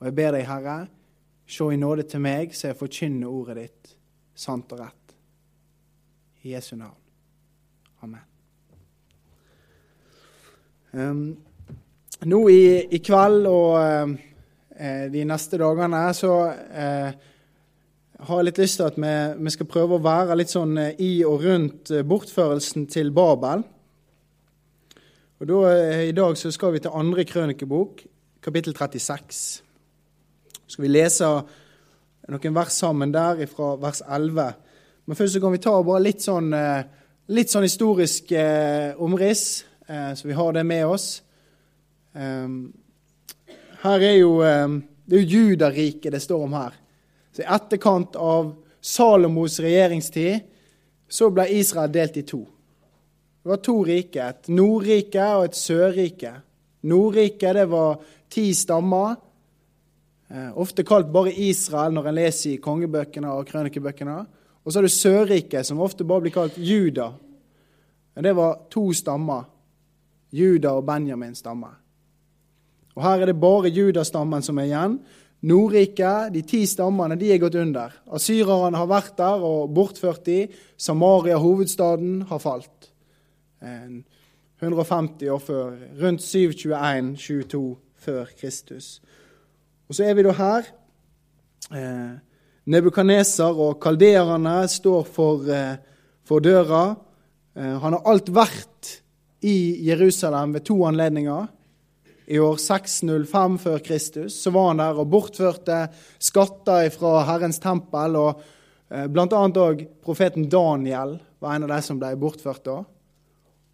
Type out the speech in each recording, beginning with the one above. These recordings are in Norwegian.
Og jeg ber deg, Herre, se i nåde til meg, så jeg forkynner ordet ditt sant og rett. I Jesu navn. Amen. Um, nå i, i, kveld og uh, de neste dagene så uh, har jeg litt lyst til at vi, vi, skal prøve å være litt sånn uh, i og rundt bortførelsen til Babel. Og da, I dag så skal vi til andre krønikebok, kapittel 36. Skal vi lese noen vers sammen der fra vers 11. Men først så kan vi ta bare litt sånn, litt sånn historisk omriss, så vi har det med oss. Her er jo, det er jo Judariket det står om her. Så I etterkant av Salomos regjeringstid så ble Israel delt i to. Det var to rike, et Nordrike og et Sørrike. Nordriket det var ti stammer, eh, ofte kalt bare Israel når en leser i kongebøkene og krønikebøkene. Og så har du Sørriket, som ofte bare blir kalt Juda. Det var to stammer. Juda og Benjamin stammer. Og Her er det bare judastammen som er igjen. Nordriket, de ti stammene, de er gått under. Asyrerne har vært der og bortført de. Samaria, hovedstaden, har falt. 150 år før. Rundt 721-22 før Kristus. Og så er vi da her. Eh, Nebukaneser og kaldererne står for, eh, for døra. Eh, han har alt vært i Jerusalem ved to anledninger i år 605 før Kristus, så var han der og bortførte skatter fra Herrens tempel. og eh, Blant annet òg profeten Daniel var en av de som ble bortført da.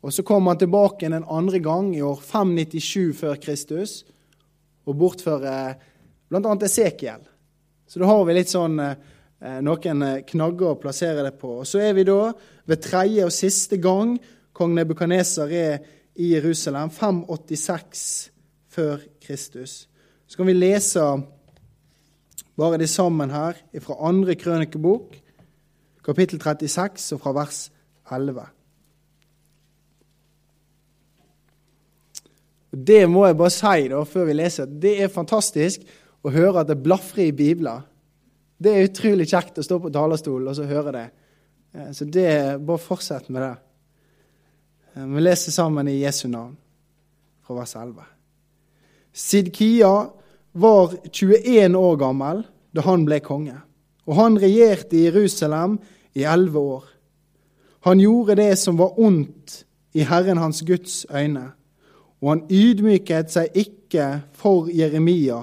Og Så kom han tilbake en andre gang i år 597 før Kristus og bortfører bl.a. Esekiel. Så da har vi litt sånn eh, noen eh, knagger å plassere det på. Og Så er vi da ved tredje og siste gang kong Nebukaneser er i Jerusalem, 586 før Kristus. Så kan vi lese bare det sammen her fra andre krønikebok, kapittel 36, og fra vers 11. Det må jeg bare si da, før vi leser. Det er fantastisk å høre at det blafrer i Bibelen. Det er utrolig kjekt å stå på talerstolen og så høre det. Eh, så det, bare fortsett med det. Eh, vi leser sammen i Jesu navn, fra vers 11. Sidkia var 21 år gammel da han ble konge, og han regjerte i Jerusalem i elleve år. Han gjorde det som var ondt i Herren hans Guds øyne, og han ydmyket seg ikke for Jeremia,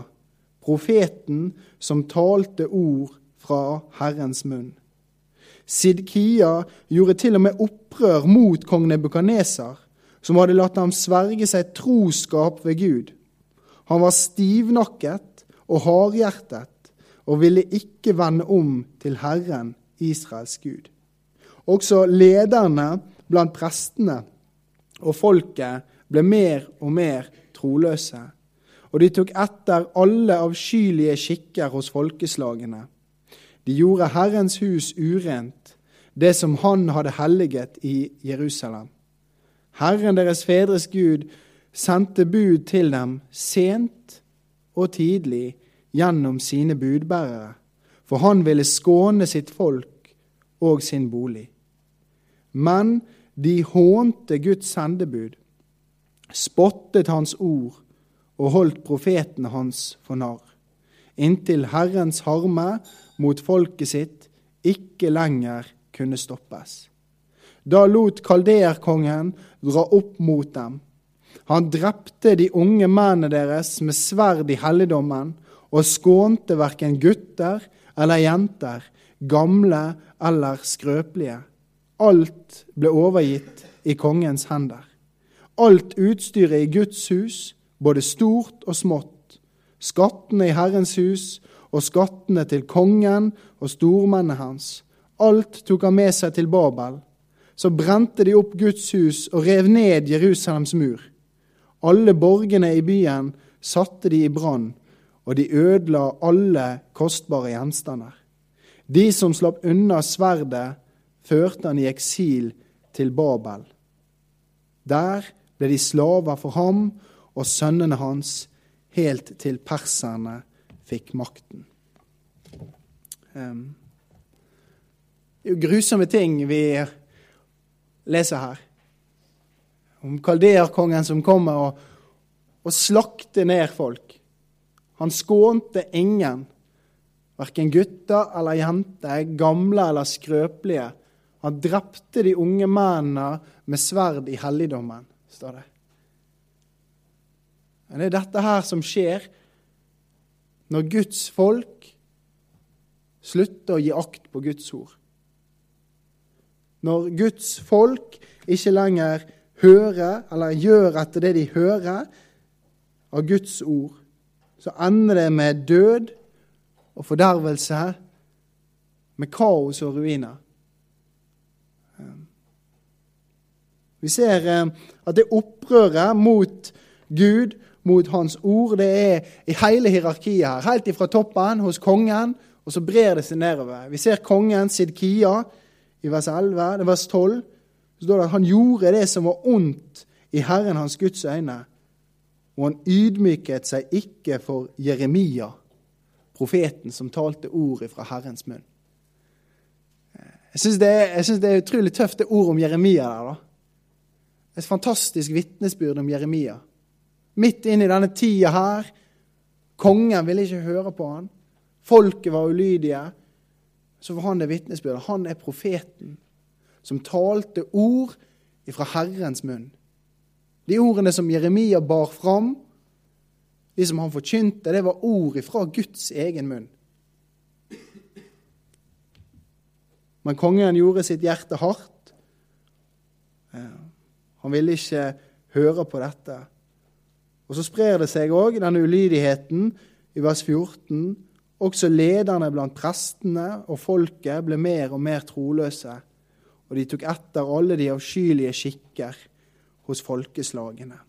profeten som talte ord fra Herrens munn. Sidkia gjorde til og med opprør mot kong Nebukaneser, som hadde latt ham sverge seg troskap ved Gud. Han var stivnakket og hardhjertet og ville ikke vende om til Herren, Israels Gud. Også lederne blant prestene og folket ble mer og mer troløse, og de tok etter alle avskyelige skikker hos folkeslagene. De gjorde Herrens hus urent, det som han hadde helliget i Jerusalem. Herren deres fedres Gud sendte bud til dem sent og tidlig gjennom sine budbærere, for han ville skåne sitt folk og sin bolig. Men de hånte Guds sendebud, spottet hans ord og holdt profetene hans for narr, inntil Herrens harme mot folket sitt ikke lenger kunne stoppes. Da lot kalderkongen dra opp mot dem han drepte de unge mennene deres med sverd i helligdommen og skånte verken gutter eller jenter, gamle eller skrøpelige. Alt ble overgitt i kongens hender. Alt utstyret i Guds hus, både stort og smått, skattene i Herrens hus og skattene til kongen og stormennene hans, alt tok han med seg til Babel. Så brente de opp Guds hus og rev ned Jerusalems mur. Alle borgene i byen satte de i brann, og de ødela alle kostbare gjenstander. De som slapp unna sverdet, førte han i eksil til Babel. Der ble de slaver for ham og sønnene hans, helt til perserne fikk makten. Det er jo grusomme ting vi leser her. Om kalderkongen som kommer og, og slakter ned folk. Han skånte ingen, verken gutter eller jenter, gamle eller skrøpelige. Han drepte de unge mennene med sverd i helligdommen, står det. Men det er dette her som skjer når Guds folk slutter å gi akt på Guds ord. Når Guds folk ikke lenger hører eller gjør etter det de hører av Guds ord, så ender det med død og fordervelse, med kaos og ruiner. Vi ser eh, at det opprøret mot Gud, mot Hans ord, det er i hele hierarkiet her. Helt ifra toppen hos kongen, og så brer det seg nedover. Vi ser kongen Sidkia i vers 11. Det er vers 12. Så står det at han gjorde det som var ondt i Herren hans Guds øyne, og han ydmyket seg ikke for Jeremia, profeten som talte ordet fra Herrens munn. Jeg syns det, det, er utrolig tøft, det ordet om Jeremia der. da. Et fantastisk vitnesbyrd om Jeremia. Midt inn i denne tida her. Kongen ville ikke høre på han. Folket var ulydige. Så var han det vitnesbyrdet. Han er profeten som talte ord ifra Herrens munn. De ordene som Jeremia bar fram, de som han forkynte, det var ord ifra Guds egen munn. Men kongen gjorde sitt hjerte hardt. Han ville ikke høre på dette. Og så sprer det seg òg, denne ulydigheten, i vers 14. Også lederne blant prestene og folket ble mer og mer troløse, og de tok etter alle de avskyelige skikker hos folkeslagene.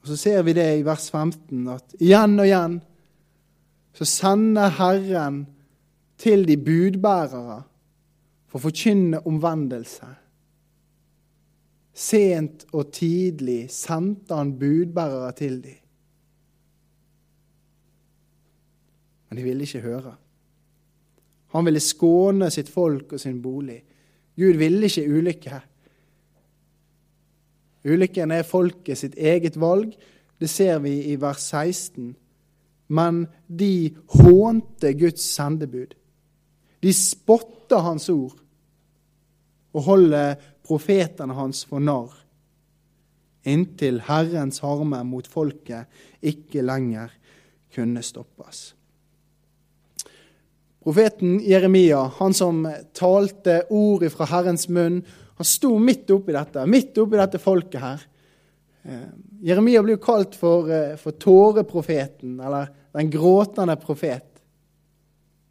Og Så ser vi det i vers 15, at igjen og igjen så sender Herren til de budbærere for å forkynne omvendelse. Sent og tidlig sendte han budbærere til dem. Men de ville ikke høre. Han ville skåne sitt folk og sin bolig. Gud ville ikke ulykke. Ulykken er folket sitt eget valg. Det ser vi i vers 16. Men de hånte Guds sendebud. De spotta hans ord og holder profetene hans for narr, inntil Herrens harme mot folket ikke lenger kunne stoppes. Profeten Jeremia, han som talte ord fra Herrens munn, han sto midt oppi dette, midt oppi dette folket her. Eh, Jeremia blir kalt for, eh, for tåreprofeten, eller den gråtende profet.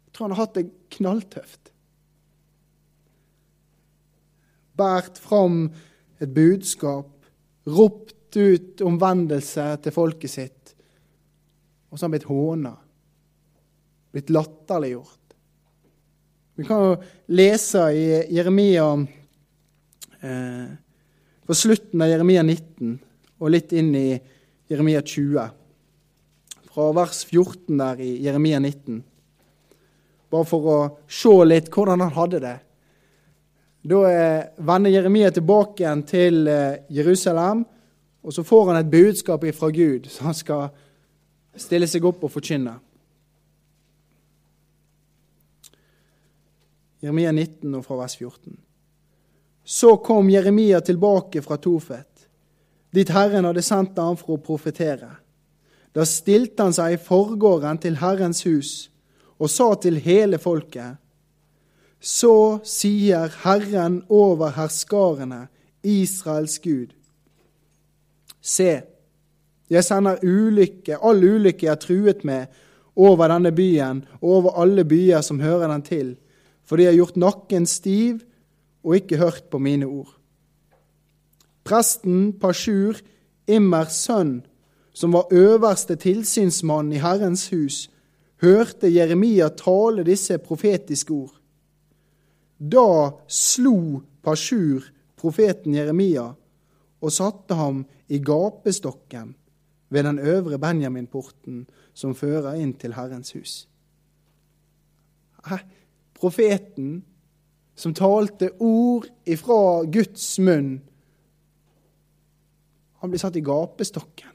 Jeg tror han har hatt det knalltøft. Båret fram et budskap, ropt ut omvendelse til folket sitt. Og så har han blitt håna, blitt latterliggjort. Vi kan jo lese i Jeremia eh, slutten av Jeremia 19 og litt inn i Jeremia 20. Fra vers 14 der i Jeremia 19. Bare for å se litt hvordan han hadde det. Da eh, vender Jeremia tilbake igjen til eh, Jerusalem, og så får han et budskap fra Gud som han skal stille seg opp og forkynne. Jeremia 19 og fra vers 14. Så kom Jeremia tilbake fra Tofet, dit Herren hadde sendt ham for å profetere. Da stilte han seg i forgården til Herrens hus og sa til hele folket:" Så sier Herren over herskarene, Israels Gud. Se, jeg sender ulykke, all ulykke jeg er truet med, over denne byen og over alle byer som hører den til, for de har gjort nakken stiv og ikke hørt på mine ord. Presten Pashur, Immers sønn, som var øverste tilsynsmann i Herrens hus, hørte Jeremia tale disse profetiske ord. Da slo Pashur profeten Jeremia og satte ham i gapestokken ved den øvre Benjaminporten som fører inn til Herrens hus. Profeten som talte ord ifra Guds munn, han ble satt i gapestokken.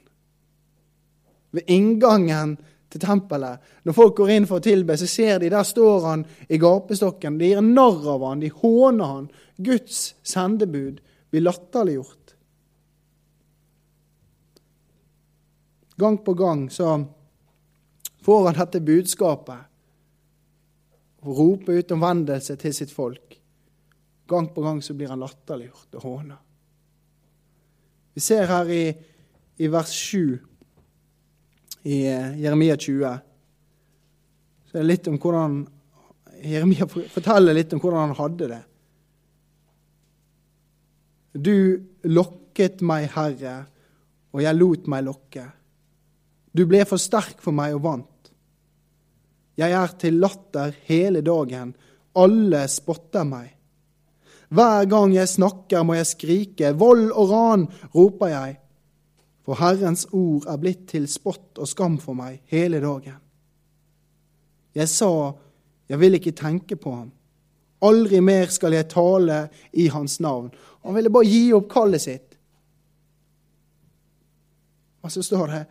Ved inngangen til tempelet. Når folk går inn for å tilbe, så ser de der står han i gapestokken. De gir narr av han, de håner han. Guds sendebud blir latterliggjort. Gang på gang så får han dette budskapet og roper ut omvendelse til sitt folk. Gang på gang så blir han latterliggjort og håna. Vi ser her i, i vers 7 i eh, Jeremia 20 så er litt om hvordan Jeremia forteller litt om hvordan han hadde det. Du lokket meg, Herre, og jeg lot meg lokke. Du ble for sterk for meg og vant. Jeg er til latter hele dagen, alle spotter meg. Hver gang jeg snakker, må jeg skrike, vold og ran, roper jeg. For Herrens ord er blitt til spott og skam for meg hele dagen. Jeg sa, jeg vil ikke tenke på ham. Aldri mer skal jeg tale i hans navn. Han ville bare gi opp kallet sitt. Og så står det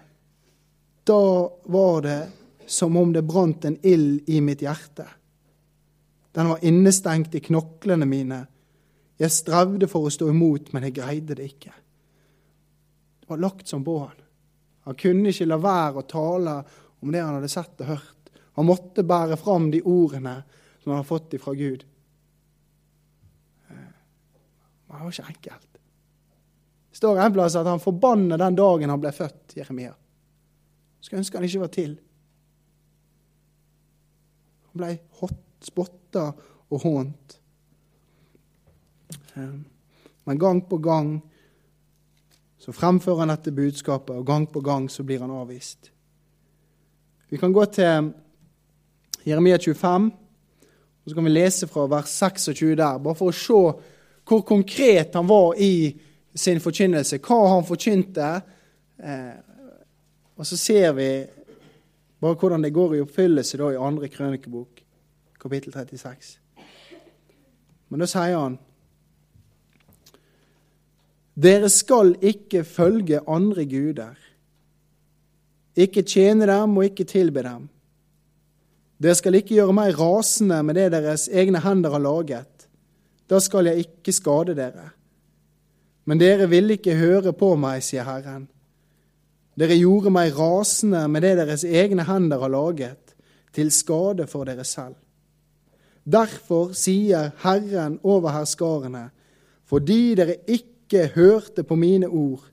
da var det som om det brant en ild i mitt hjerte. Den var innestengt i knoklene mine. Jeg strevde for å stå imot, men jeg greide det ikke. Det var lagt som på han. Han kunne ikke la være å tale om det han hadde sett og hørt. Han måtte bære fram de ordene som han hadde fått ifra Gud. Men det var ikke enkelt. Det står en plass at han forbanner den dagen han ble født, Jeremia. Skulle ønske han ikke var til. Han ble spotta og hånt. Ehm, men gang på gang så fremfører han dette budskapet, og gang på gang så blir han avvist. Vi kan gå til Jeremia 25, og så kan vi lese fra vers 26 der, bare for å se hvor konkret han var i sin forkynnelse, hva han forkynte. Eh, og så ser vi bare hvordan det går i oppfyllelse da i andre krønikebok, kapittel 36. Men da sier han Dere skal ikke følge andre guder. Ikke tjene dem og ikke tilbe dem. Dere skal ikke gjøre meg rasende med det deres egne hender har laget. Da skal jeg ikke skade dere. Men dere vil ikke høre på meg, sier Herren. Dere gjorde meg rasende med det deres egne hender har laget, til skade for dere selv. Derfor sier Herren over herskarene, fordi dere ikke hørte på mine ord,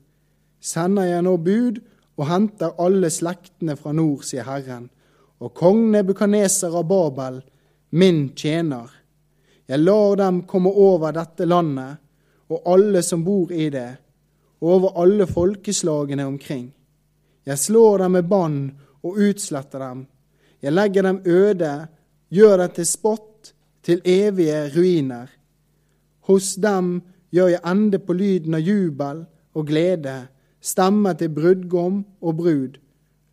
sender jeg nå bud og henter alle slektene fra nord, sier Herren, og kong Nebukaneser av Babel, min tjener. Jeg lar dem komme over dette landet og alle som bor i det, og over alle folkeslagene omkring. Jeg slår dem med bann og utsletter dem. Jeg legger dem øde, gjør dem til spott, til evige ruiner. Hos dem gjør jeg ende på lyden av jubel og glede, stemme til brudgom og brud,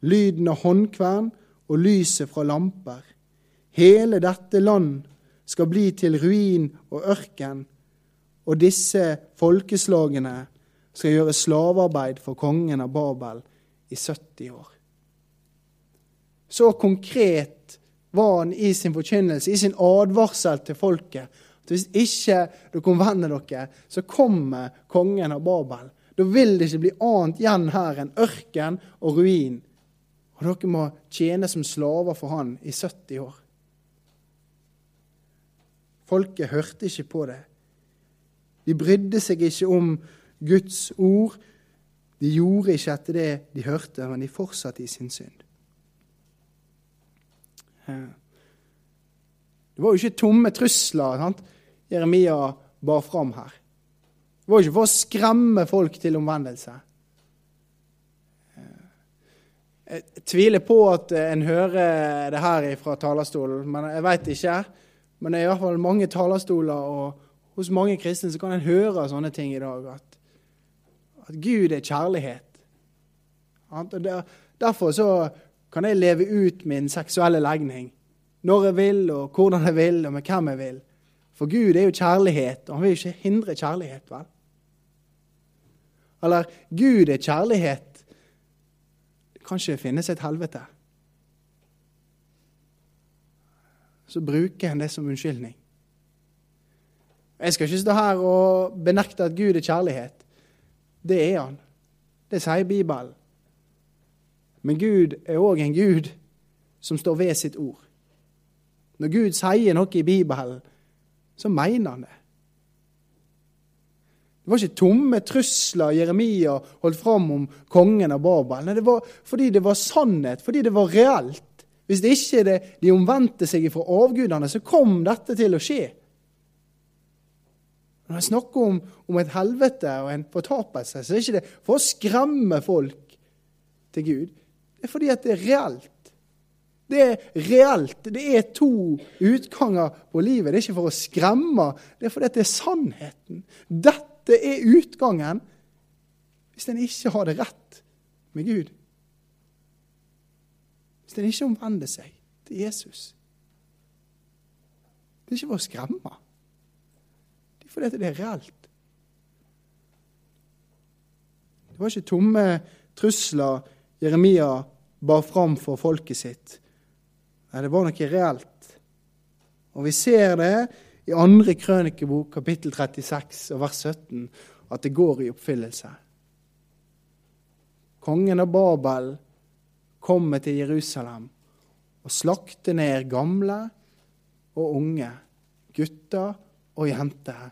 lyden av håndkvern og lyset fra lamper. Hele dette land skal bli til ruin og ørken, og disse folkeslagene skal gjøre slavearbeid for kongen av Babel i 70 år. Så konkret var han i sin forkynnelse, i sin advarsel til folket. At Hvis ikke dere omvender dere, så kommer kongen av Babel. Da vil det ikke bli annet igjen her enn ørken og ruin. Og dere må tjene som slaver for han i 70 år. Folket hørte ikke på det. De brydde seg ikke om Guds ord. De gjorde ikke etter det de hørte, men de fortsatte i sin synd. Det var jo ikke tomme trusler sant? Jeremia bar fram her. Det var ikke for å skremme folk til omvendelse. Jeg tviler på at en hører det her fra talerstolen, men jeg veit ikke. Men det er iallfall mange talerstoler, og hos mange kristne så kan en høre sånne ting i dag. At at Gud er kjærlighet. Derfor så kan jeg leve ut min seksuelle legning. Når jeg vil, og hvordan jeg vil, og med hvem jeg vil. For Gud er jo kjærlighet, og han vil ikke hindre kjærlighet, vel? Eller Gud er kjærlighet. Det kan ikke finnes et helvete. Så bruker han det som unnskyldning. Jeg skal ikke stå her og benekte at Gud er kjærlighet. Det er han. Det sier Bibelen. Men Gud er òg en Gud som står ved sitt ord. Når Gud sier noe i Bibelen, så mener han det. Det var ikke tomme trusler Jeremia holdt fram om kongen av Babel. Nei, det var fordi det var sannhet, fordi det var reelt. Hvis det ikke det, de omvendte seg fra avgudene, så kom dette til å skje. Når jeg snakker om, om et helvete og en fortapelse, så er det ikke det for å skremme folk til Gud. Det er fordi at det er reelt. Det er reelt. Det er to utganger på livet. Det er ikke for å skremme, det er fordi det er sannheten. Dette er utgangen hvis en ikke har det rett med Gud. Hvis en ikke omvender seg til Jesus. Det er ikke for å skremme. Det er fordi det er reelt. Det var ikke tomme trusler Jeremia bar fram for folket sitt. Nei, det var noe reelt. Og vi ser det i andre krønikebok, kapittel 36 og vers 17, at det går i oppfyllelse. Kongen av Babel kommer til Jerusalem og slakter ned gamle og unge, gutter og jenter.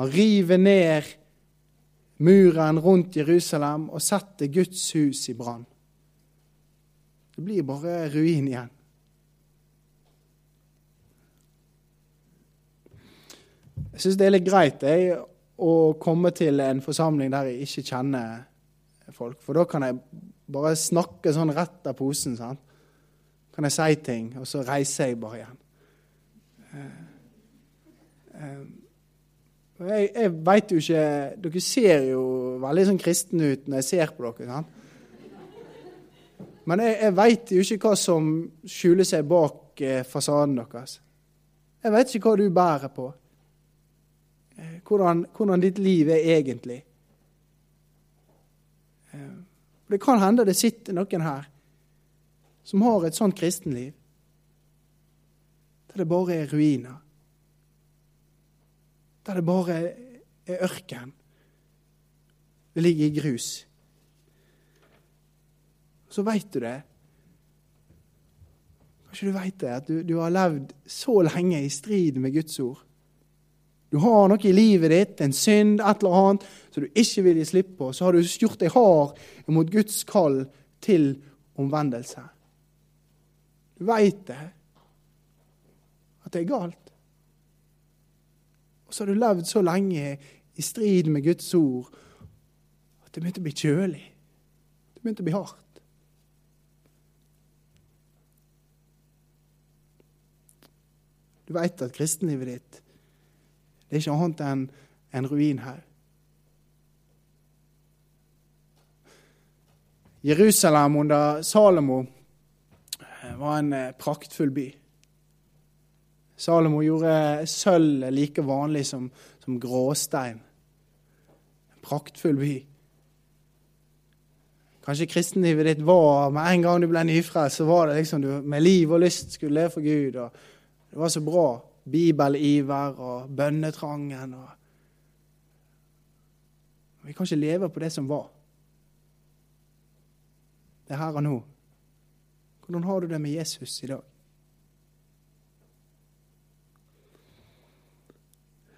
Han river ned muren rundt Jerusalem og setter Guds hus i brann. Det blir bare ruin igjen. Jeg syns det er litt greit jeg, å komme til en forsamling der jeg ikke kjenner folk. For da kan jeg bare snakke sånn rett av posen. sant? Kan jeg si ting, og så reiser jeg bare igjen. Uh, uh, jeg, jeg veit jo ikke Dere ser jo veldig sånn kristne ut når jeg ser på dere. sant? Men jeg, jeg veit jo ikke hva som skjuler seg bak eh, fasaden deres. Jeg veit ikke hva du bærer på. Eh, hvordan, hvordan, ditt liv er egentlig. Eh, det kan hende det sitter noen her som har et sånt kristenliv, der det bare er ruiner. Der det bare er ørken. Det ligger i grus så veit du det. Kanskje du veit det, at du, du, har levd så lenge i strid med Guds ord. Du har noe i livet ditt, en synd, et eller annet, som du ikke vil gi slipp på. Så har du gjort deg hard mot Guds kall til omvendelse. Du veit det, at det er galt. Og så har du levd så lenge i strid med Guds ord at det begynte å bli kjølig. Det begynte å bli hardt. Du veit at kristenlivet ditt det er ikke annet enn en her. Jerusalem under Salomo eh, var en eh, praktfull by. Salomo gjorde sølv like vanlig som, som gråstein. En praktfull by. Kanskje kristenlivet ditt var med en gang du ble nyfrelst, så var det liksom du med liv og lyst skulle leve for Gud. og det var så bra. Bibeliver og bønnetrangen. Og vi kan ikke leve på det som var. Det er her og nå. Hvordan har du det med Jesus i dag?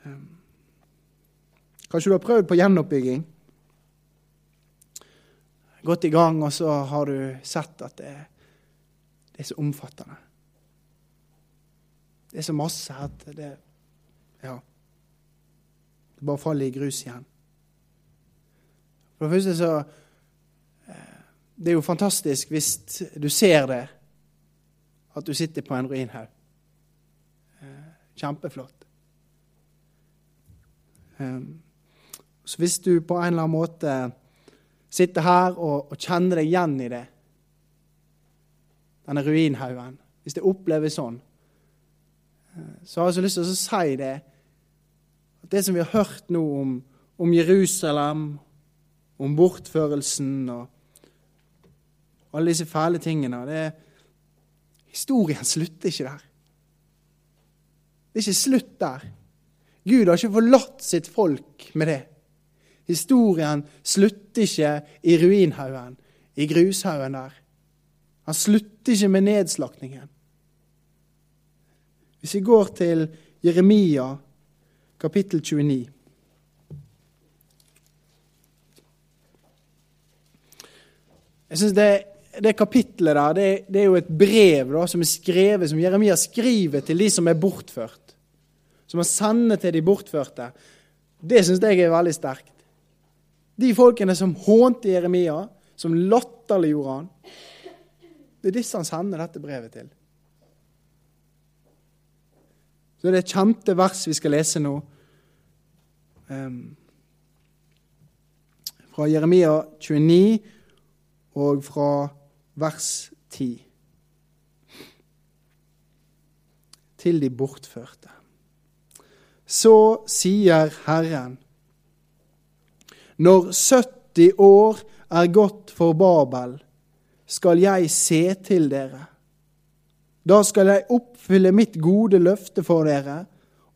Ehm. Kanskje du har prøvd på gjenoppbygging? Gått i gang, og så har du sett at det, det er så omfattende. Det er så masse at det Ja. Det bare faller i grus igjen. For det første så eh, Det er jo fantastisk hvis du ser det, at du sitter på en ruinhaug. Eh, kjempeflott. Eh, så hvis du på en eller annen måte sitter her og, og kjenner deg igjen i det. Denne ruinhaugen. Hvis det oppleves sånn, så har jeg så lyst til å si det. At det som vi har hørt nå om, om Jerusalem, om bortførelsen og alle disse fæle tingene det, Historien slutter ikke der. Det er ikke slutt der. Gud har ikke forlatt sitt folk med det. Historien slutter ikke i ruinhaugen, i grushaugen der. Han slutter ikke med nedslakningen. Hvis vi går til Jeremia kapittel 29 Jeg synes det, det kapittelet der, det, det, er jo et brev da, som er skrevet, som Jeremia skriver til de som er bortført. Som han sender til de bortførte. Det syns jeg er veldig sterkt. De folkene som hånte Jeremia, som latterliggjorde han, det er disse han sender dette brevet til. Så det er et kjente vers vi skal lese nå. Um, fra Jeremia 29 og fra vers 10. Til de bortførte. Så sier Herren, når 70 år er gått for Babel, skal jeg se til dere. Da skal jeg oppfylle mitt gode løfte for dere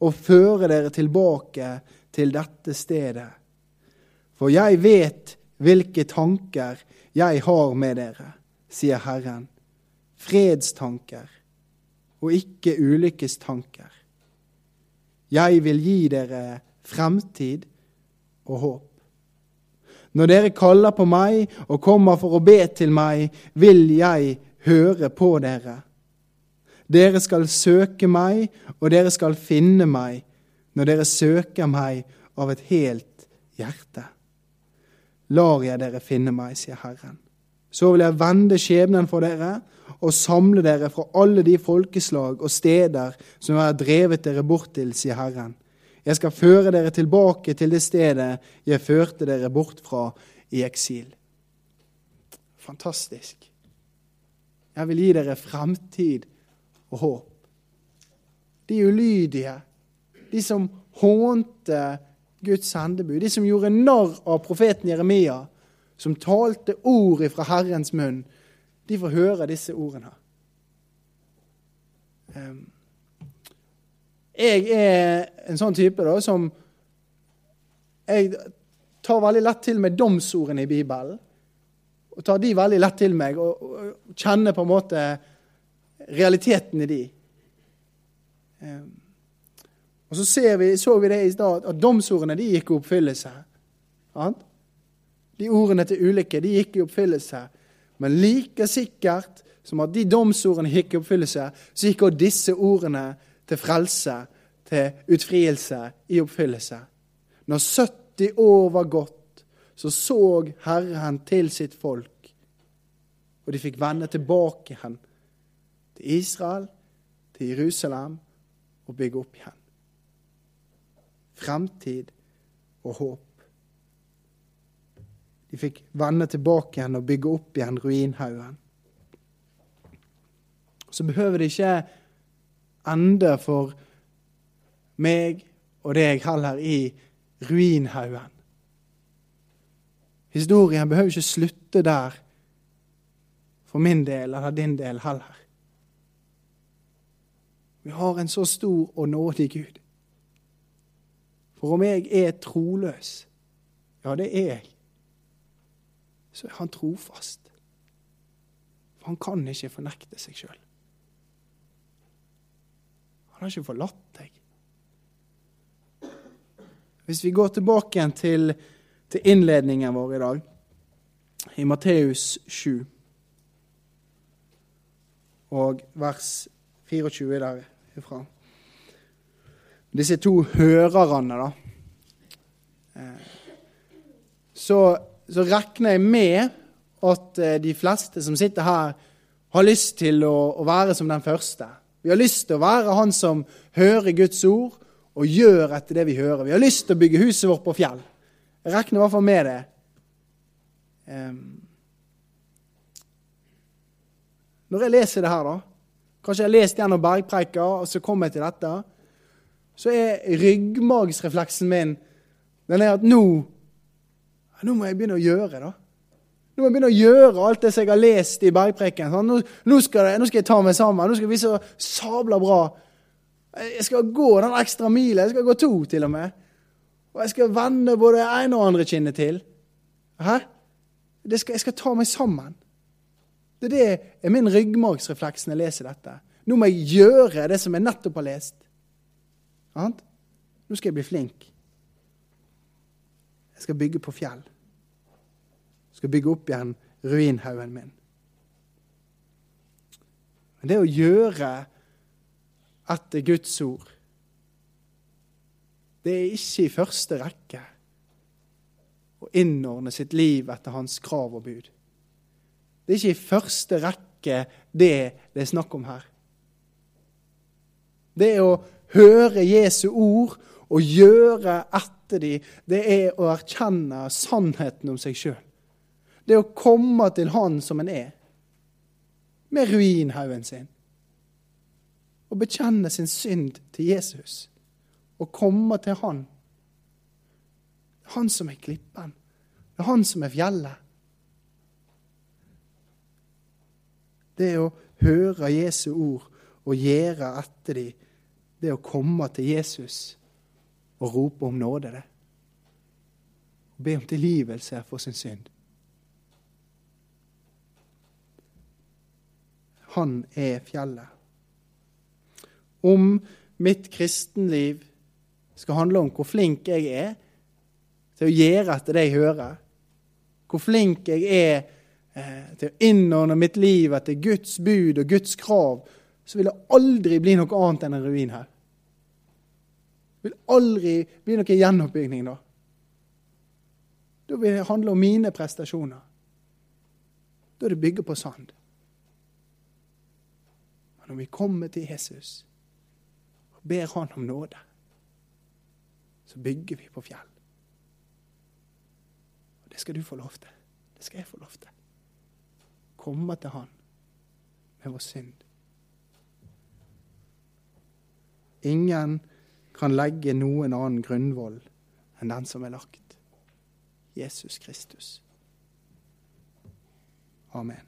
og føre dere tilbake til dette stedet. For jeg vet hvilke tanker jeg har med dere, sier Herren. Fredstanker og ikke ulykkestanker. Jeg vil gi dere fremtid og håp. Når dere kaller på meg og kommer for å be til meg, vil jeg høre på dere. Dere skal søke meg, og dere skal finne meg, når dere søker meg av et helt hjerte. Lar jeg dere finne meg, sier Herren. Så vil jeg vende skjebnen for dere og samle dere fra alle de folkeslag og steder som jeg har drevet dere bort til, sier Herren. Jeg skal føre dere tilbake til det stedet jeg førte dere bort fra i eksil. Fantastisk. Jeg vil gi dere fremtid og håp. De ulydige, de som hånte Guds sendebud, de som gjorde narr av profeten Jeremia, som talte ord fra Herrens munn, de får høre disse ordene. Jeg er en sånn type da, som Jeg tar veldig lett til med domsordene i Bibelen. Og tar de veldig lett til meg og, og kjenner på en måte realiteten i de. Um, og så vi, så vi det i stad, at domsordene de gikk i oppfyllelse. De ordene til ulykke de gikk i oppfyllelse. Men like sikkert som at de domsordene gikk i oppfyllelse, så gikk også disse ordene til frelse, til utfrielse, i oppfyllelse. Når 70 år var gått, så så Herren til sitt folk, og de fikk vende tilbake igjen til Israel, til Jerusalem, og bygge opp igjen. Fremtid og håp. De fikk vende tilbake igjen og bygge opp igjen ruinhaugen. Så behøver det ikke ende for meg og deg heller i ruinhaugen. Historien behøver ikke slutte der for min del eller din del heller. Vi har en så stor og nådig Gud. For om jeg er troløs, ja, det er jeg, så er han trofast. For han kan ikke fornekte seg sjøl. Han har ikke forlatt deg. Hvis vi går tilbake igjen til, til innledningen vår i dag, i Matteus 7 og vers 24 derifra. Disse to hørerne, da. Eh, så, så regner jeg med at eh, de fleste som sitter her, har lyst til å, å være som den første. Vi har lyst til å være han som hører Guds ord og gjør etter det vi hører. Vi har lyst til å bygge huset vårt på fjell. Jeg regner i hvert fall med det. Um, når jeg leser det her, da Kanskje jeg har lest gjennom bergpreika, og så kommer jeg til dette. Så er ryggmargsrefleksen min den er at nå nå må jeg begynne å gjøre, da. Nå må jeg begynne å gjøre alt det som jeg har lest i bergpreken. Sånn. Nå, nå, skal det, nå, skal jeg ta meg sammen. Nå skal det bli så sabla bra. Jeg skal gå den ekstra milen. Jeg skal gå to, til og med. Og jeg skal vende både ene og andre kinnet til. Hæ? Skal, jeg skal ta meg sammen. Det er, det er min ryggmargsrefleks når jeg leser dette. Nå må jeg gjøre det som jeg nettopp har lest. Annet? Nå skal jeg bli flink. Jeg skal bygge på fjell. Jeg skal bygge opp igjen ruinhaugen min. Men det å gjøre etter Guds ord, det er ikke i første rekke å innordne sitt liv etter hans krav og bud. Det er ikke i første rekke det det er snakk om her. Det å høre Jesu ord og gjøre etter dem, det er å erkjenne sannheten om seg sjøl. Det er å komme til Han som en er, med ruinhaugen sin. Og bekjenne sin synd til Jesus. Og komme til Han. Han som er klippen. Det er Han som er fjellet. Det å høre Jesu ord og gjøre etter dem, det å komme til Jesus og rope om nåde, det. Og be om tilgivelse for sin synd. Han er fjellet. Om mitt kristenliv skal handle om hvor flink jeg er til å gjøre etter det jeg hører, hvor flink jeg er til å innordne mitt liv etter Guds bud og Guds krav, så vil det aldri bli noe annet enn en ruin her. Det vil aldri bli noe gjenoppbygging da. Da vil det handle om mine prestasjoner. Da er det bygget på sand. Men når vi kommer til Jesus og ber Han om nåde, så bygger vi på fjell. Og det skal du få lov til. Det skal jeg få lov til komme til Han med vår synd. Ingen kan legge noen annen grunnvoll enn den som er lagt. Jesus Kristus. Amen.